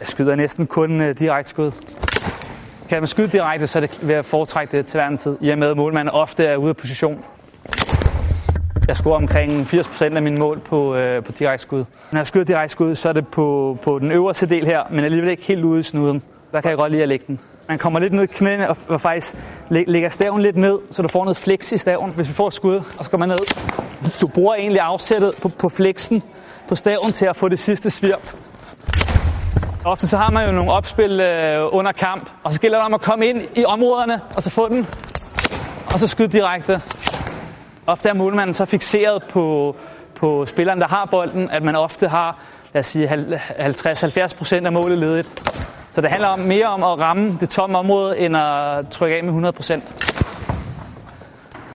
Jeg skyder næsten kun øh, direkte skud. Kan man skyde direkte, så er det ved at foretrække det til hver tid, i og med at målmanden ofte er ude af position. Jeg scorer omkring 80% af mine mål på, øh, på direkte skud. Når jeg skyder direkte skud, så er det på, på den øverste del her, men alligevel ikke helt ude i snuden. Der kan jeg godt lide at lægge den. Man kommer lidt ned i knæene og, og faktisk lægger staven lidt ned, så du får noget flex i staven. Hvis vi får et skud, og så går man ned. Du bruger egentlig afsættet på, på flexen på staven til at få det sidste svirp. Ofte så har man jo nogle opspil øh, under kamp, og så gælder det om at komme ind i områderne, og så få den, og så skyde direkte. Ofte er målmanden så fixeret på, på spilleren, der har bolden, at man ofte har lad os sige, 50-70% af målet ledigt. Så det handler om mere om at ramme det tomme område, end at trykke af med 100%.